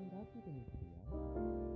생각이 드는지요?